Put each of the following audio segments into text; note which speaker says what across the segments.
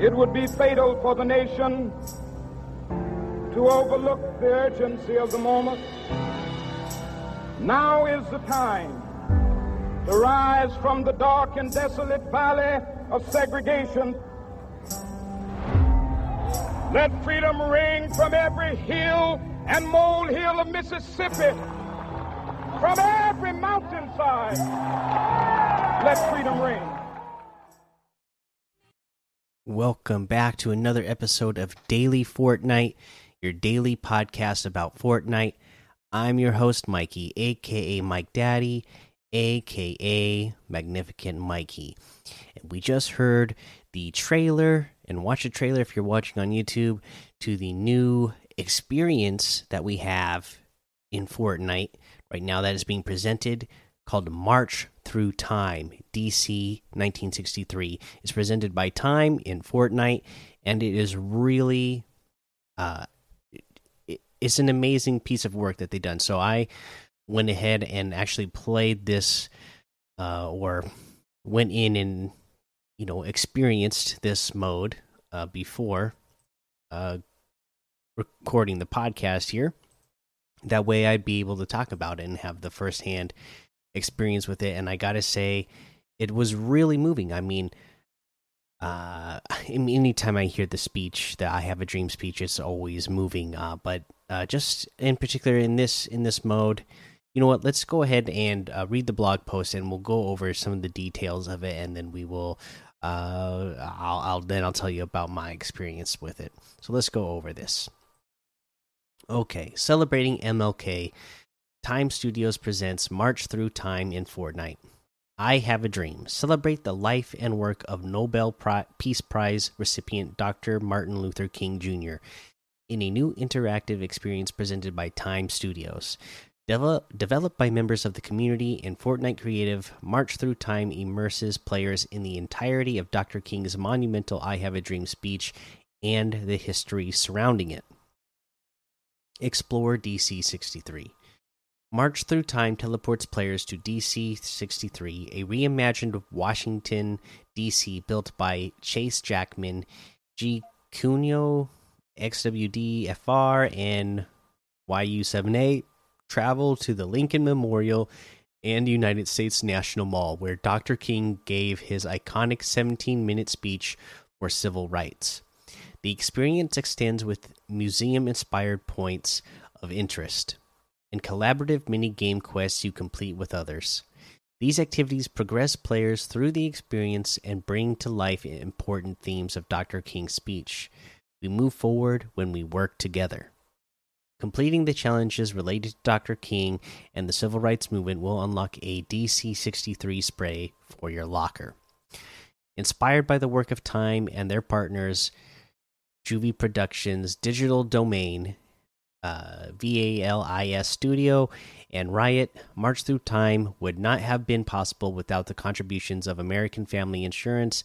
Speaker 1: It would be fatal for the nation to overlook the urgency of the moment. Now is the time to rise from the dark and desolate valley of segregation. Let freedom ring from every hill and molehill of Mississippi, from every mountainside. Let freedom ring.
Speaker 2: Welcome back to another episode of Daily Fortnite, your daily podcast about Fortnite. I'm your host, Mikey, aka Mike Daddy, aka Magnificent Mikey. And we just heard the trailer, and watch the trailer if you're watching on YouTube, to the new experience that we have in Fortnite right now that is being presented called March Through Time DC 1963. is presented by Time in Fortnite, and it is really, uh, it, it's an amazing piece of work that they've done. So I went ahead and actually played this, uh, or went in and you know experienced this mode uh, before uh, recording the podcast here. That way, I'd be able to talk about it and have the firsthand experience with it. And I gotta say, it was really moving. I mean, uh, anytime I hear the speech, that I have a dream speech, it's always moving. Uh, but uh, just in particular in this in this mode, you know what? Let's go ahead and uh, read the blog post, and we'll go over some of the details of it, and then we will. Uh, I'll, I'll then I'll tell you about my experience with it. So let's go over this. Okay, celebrating MLK, Time Studios presents March Through Time in Fortnite. I Have a Dream. Celebrate the life and work of Nobel Peace Prize recipient Dr. Martin Luther King Jr. in a new interactive experience presented by Time Studios. Develop, developed by members of the community in Fortnite Creative, March Through Time immerses players in the entirety of Dr. King's monumental I Have a Dream speech and the history surrounding it. Explore DC 63. March Through Time teleports players to DC 63, a reimagined Washington, D.C. built by Chase Jackman, G. Cuneo, XWDFR, and YU78. Travel to the Lincoln Memorial and United States National Mall, where Dr. King gave his iconic 17 minute speech for civil rights. The experience extends with museum inspired points of interest and collaborative mini game quests you complete with others. These activities progress players through the experience and bring to life important themes of Dr. King's speech. We move forward when we work together. Completing the challenges related to Dr. King and the civil rights movement will unlock a DC 63 spray for your locker. Inspired by the work of Time and their partners, JuVee Productions, Digital Domain, uh, VALIS Studio, and RYOT, March Through Time would not have been possible without the contributions of American Family Insurance,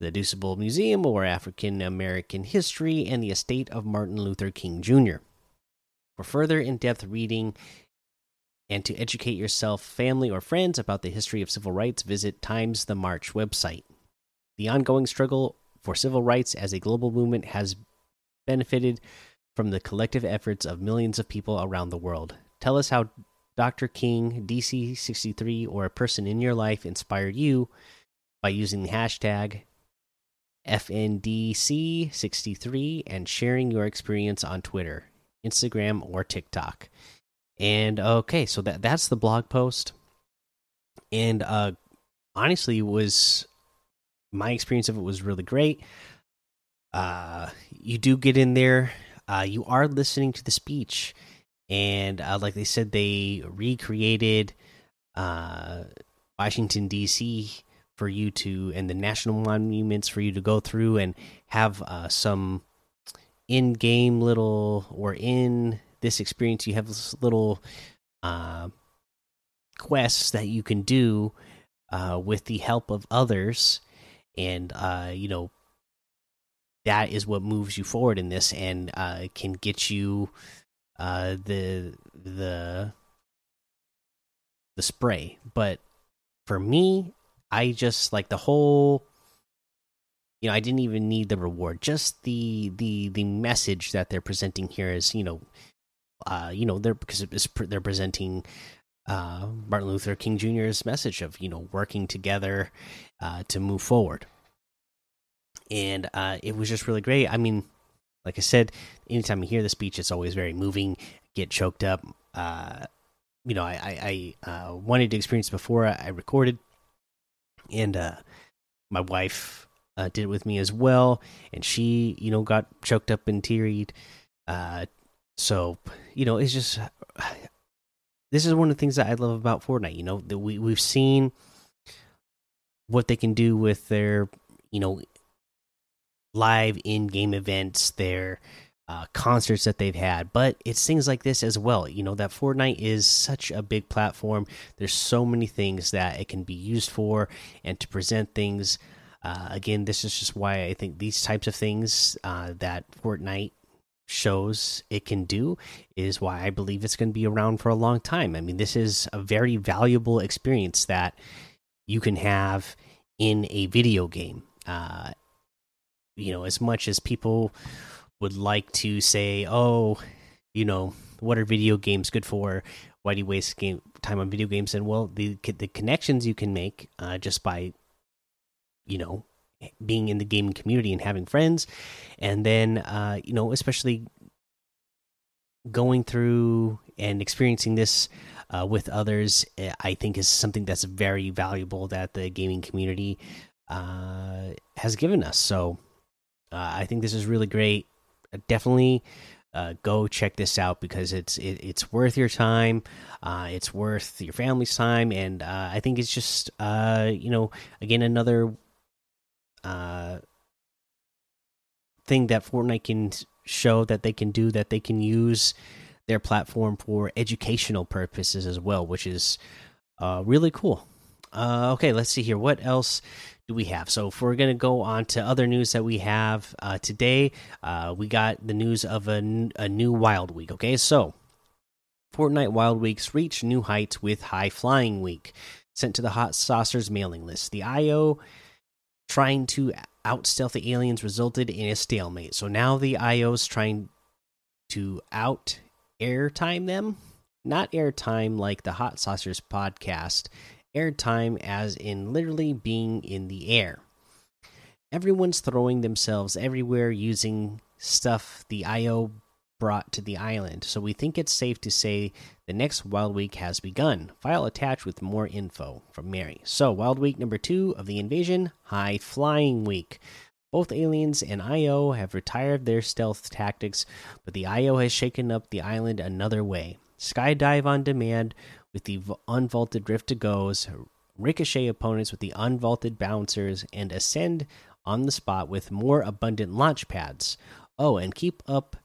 Speaker 2: the DuSable Museum or African American History, and the estate of Martin Luther King Jr. For further in depth reading and to educate yourself, family, or friends about the history of civil rights, visit Times the March website. The ongoing struggle for civil rights as a global movement has benefited from the collective efforts of millions of people around the world. Tell us how Dr. King, DC 63, or a person in your life inspired you by using the hashtag FNDC63 and sharing your experience on Twitter, Instagram, or TikTok. And okay, so that that's the blog post. And uh honestly was my experience of it was really great. Uh you do get in there uh, you are listening to the speech, and uh, like they said, they recreated uh, Washington D.C. for you to and the national monuments for you to go through and have uh, some in-game little or in this experience. You have this little uh, quests that you can do uh, with the help of others, and you know that is what moves you forward in this and uh, can get you uh, the the the spray. But for me, I just like the whole you know, I didn't even need the reward. Just the the the message that they're presenting here is, you know, uh, you know, they're because they're presenting uh, Martin Luther King Jr.'s message of you know working together uh, to move forward, and uh, it was just really great. I mean, like I said, anytime I hear the speech, it's always very moving. Get choked up. Uh, you know, I I, I uh, wanted to experience before I recorded, and uh, my wife uh, did it with me as well, and she you know got choked up and tearied. Uh, so you know, it's just this is one of the things that I love about Fortnite. You know, that we we've seen what they can do with their you know live in-game events, their uh, concerts that they've had, but it's things like this as well. You know that Fortnite is such a big platform. There's so many things that it can be used for, and to present things. Uh, again, this is just why I think these types of things uh, that Fortnite shows it can do is why I believe it's going to be around for a long time. I mean, this is a very valuable experience that you can have in a video game. Uh, you know, as much as people would like to say, "Oh, you know, what are video games good for? Why do you waste game time on video games?" And well, the the connections you can make uh, just by, you know, being in the gaming community and having friends, and then uh, you know, especially going through and experiencing this uh, with others, eh, I think is something that's very valuable that the gaming community uh, has given us. So uh, I think this is really great. Uh, definitely. Uh, go check this out because it's it, it's worth your time. Uh, it's worth your family's time, and uh, I think it's just uh, you know again another thing that Fortnite can show that they can do that they can use their platform for educational purposes as well, which is really cool. Uh, okay, let's see here. What else do we have? So, if we're going to go on to other news that we have uh, today, uh, we got the news of a, a new Wild Week. Okay, so Fortnite Wild Weeks reach new heights with High Flying Week, sent to the Hot Saucers mailing list. The IO trying to out stealth the aliens resulted in a stalemate. So now the IO's trying to out airtime them. Not airtime like the Hot Saucers podcast, airtime as in literally being in the air. Everyone's throwing themselves everywhere using stuff the IO brought to the island, so we think it's safe to say the next Wild Week has begun. File attached with more info from Mary. So, Wild Week number two of the invasion, High Flying Week. Both aliens and IO have retired their stealth tactics, but the IO has shaken up the island another way. Skydive on demand with the unvaulted rift to goes, ricochet opponents with the unvaulted bouncers, and ascend on the spot with more abundant launch pads. Oh, and keep up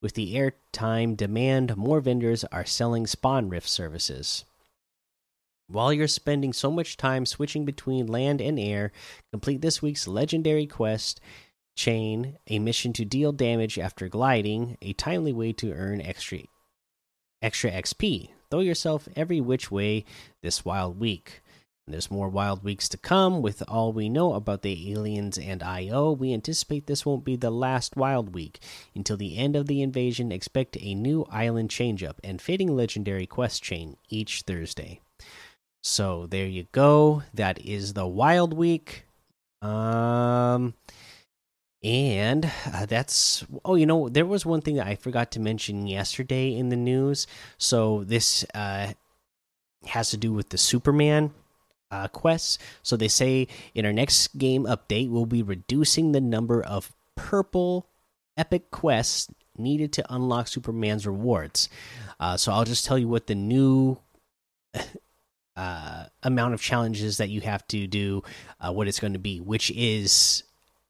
Speaker 2: with the airtime demand, more vendors are selling spawn rift services. While you're spending so much time switching between land and air, complete this week's legendary quest chain, a mission to deal damage after gliding, a timely way to earn extra extra XP. Throw yourself every which way this wild week. And there's more wild weeks to come. With all we know about the aliens and IO, we anticipate this won't be the last wild week. Until the end of the invasion, expect a new island changeup and fading legendary quest chain each Thursday. So there you go. That is the wild week. Um and uh, that's oh you know there was one thing that i forgot to mention yesterday in the news so this uh has to do with the superman uh, quests. So they say in our next game update, we'll be reducing the number of purple epic quests needed to unlock Superman's rewards. Uh, so I'll just tell you what the new uh, amount of challenges that you have to do, uh, what it's going to be, which is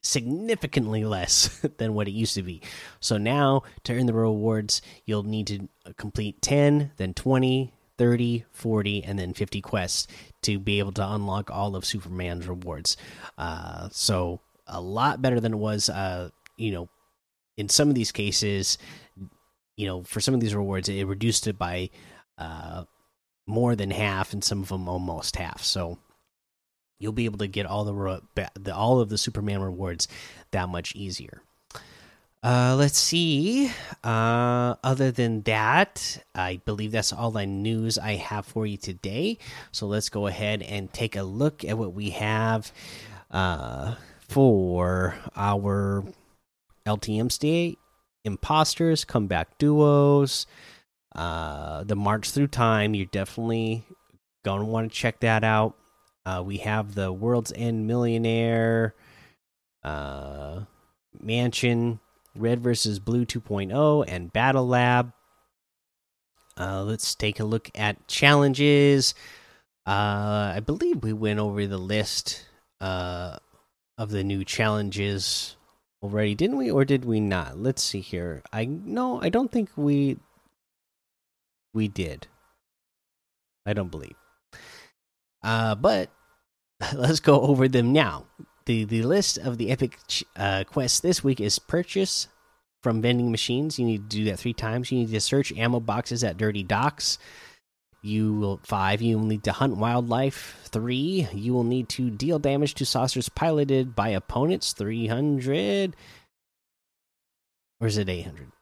Speaker 2: significantly less than what it used to be. So now to earn the rewards, you'll need to complete 10, then 20, 30, 40, and then 50 quests to be able to unlock all of Superman's rewards. Uh, so a lot better than it was. Uh, you know, in some of these cases, you know, for some of these rewards, it reduced it by uh, more than half, and some of them almost half. So, you'll be able to get all the, the all of the Superman rewards that much easier. Uh, let's see. Uh, other than that, I believe that's all the news I have for you today. So let's go ahead and take a look at what we have uh, for our LTM state imposters, comeback duos, uh, the march through time. You're definitely going to want to check that out. Uh, we have the World's End Millionaire uh, Mansion Red versus Blue 2.0, and Battle Lab. Uh, let's take a look at challenges. Uh, I believe we went over the list uh, of the new challenges already, didn't we, or did we not? Let's see here. I no, I don't think we we did. I don't believe. Uh, but let's go over them now the the list of the epic uh, quests this week is purchase from vending machines. You need to do that three times. You need to search ammo boxes at dirty docks. You will five. You will need to hunt wildlife. Three. You will need to deal damage to saucers piloted by opponents. Three hundred. Or is it eight hundred?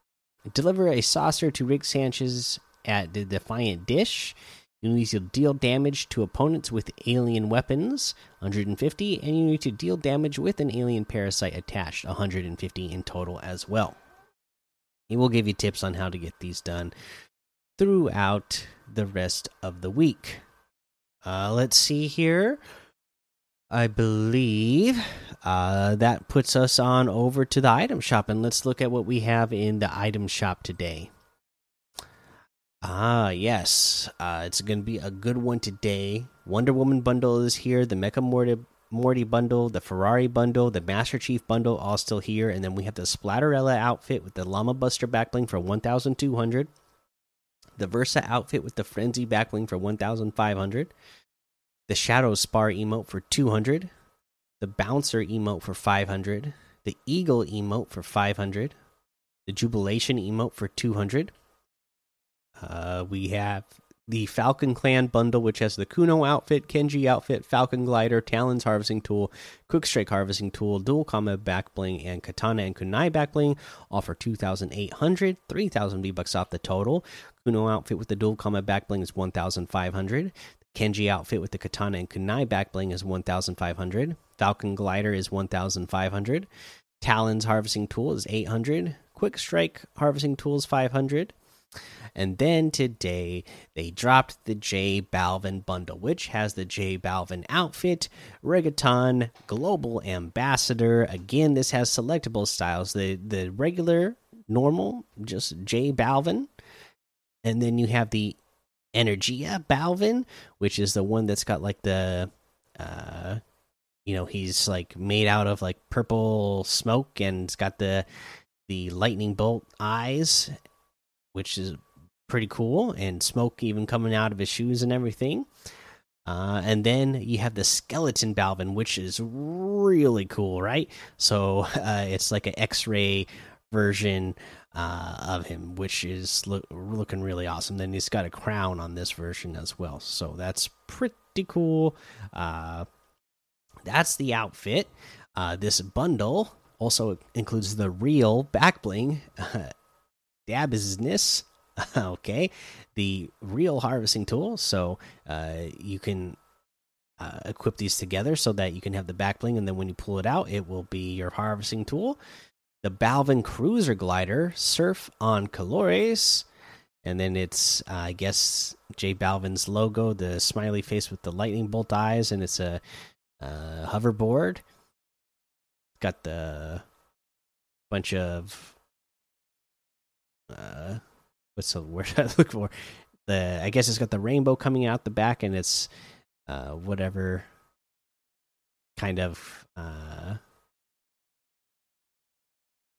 Speaker 2: Deliver a saucer to Rick Sanchez at the Defiant Dish. You need to deal damage to opponents with alien weapons, 150, and you need to deal damage with an alien parasite attached, 150 in total as well. He will give you tips on how to get these done throughout the rest of the week. Uh, let's see here. I believe uh, that puts us on over to the item shop, and let's look at what we have in the item shop today. Ah, yes. Uh, it's going to be a good one today. Wonder Woman bundle is here. The Mecha Morty, Morty bundle, the Ferrari bundle, the Master Chief bundle, all still here. And then we have the Splatterella outfit with the Llama Buster backbling for 1,200. The Versa outfit with the Frenzy backbling for 1,500. The Shadow Spar emote for 200. The Bouncer emote for 500. The Eagle emote for 500. The Jubilation emote for 200 uh, we have the Falcon Clan bundle, which has the Kuno outfit, Kenji outfit, Falcon Glider, Talons harvesting tool, Quick Strike harvesting tool, Dual Combat back bling, and Katana and Kunai back bling. All for 2,800, 3,000 V bucks off the total. Kuno outfit with the Dual Combat back bling is 1,500. Kenji outfit with the Katana and Kunai back bling is 1,500. Falcon Glider is 1,500. Talons harvesting tool is 800. Quick Strike harvesting tool is 500. And then today they dropped the J Balvin bundle, which has the J Balvin outfit, reggaeton, global ambassador. Again, this has selectable styles. The the regular, normal, just J Balvin. And then you have the Energia Balvin, which is the one that's got like the uh you know, he's like made out of like purple smoke and it's got the the lightning bolt eyes, which is pretty cool, and smoke even coming out of his shoes and everything. Uh, and then you have the skeleton Balvin, which is really cool, right? So uh, it's like an X-ray version uh, of him, which is lo looking really awesome. Then he's got a crown on this version as well, so that's pretty cool. Uh, that's the outfit. Uh, this bundle also includes the real back bling, Dabisness, okay, the real harvesting tool. So uh, you can uh, equip these together so that you can have the back bling, and then when you pull it out, it will be your harvesting tool. The Balvin Cruiser Glider, Surf on Colores, and then it's uh, I guess J Balvin's logo, the smiley face with the lightning bolt eyes, and it's a uh, hoverboard. Got the bunch of uh, what's the word I look for? The I guess it's got the rainbow coming out the back, and it's uh, whatever kind of uh,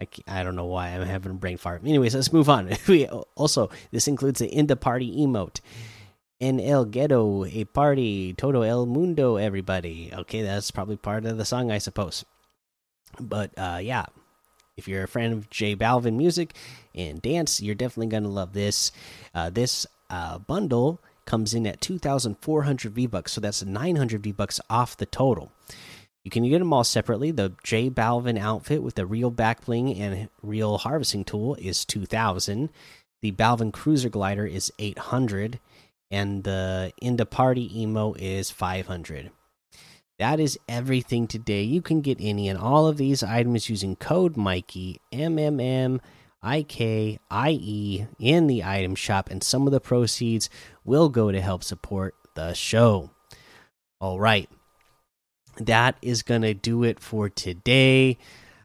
Speaker 2: I, I don't know why I'm having a brain fart. Anyways, let's move on. we also this includes the in the party emote. En el ghetto, a party, todo el mundo, everybody. Okay, that's probably part of the song, I suppose. But uh, yeah, if you're a fan of J Balvin music and dance, you're definitely going to love this. Uh, this uh, bundle comes in at 2,400 V bucks, so that's 900 V bucks off the total. You can get them all separately. The J Balvin outfit with the real back bling and real harvesting tool is 2,000. The Balvin Cruiser Glider is 800, and the In Da Party Emo is 500. That is everything today. You can get any and all of these items using code Mikey M M M I K I E in the item shop, and some of the proceeds will go to help support the show. All right, that is gonna do it for today.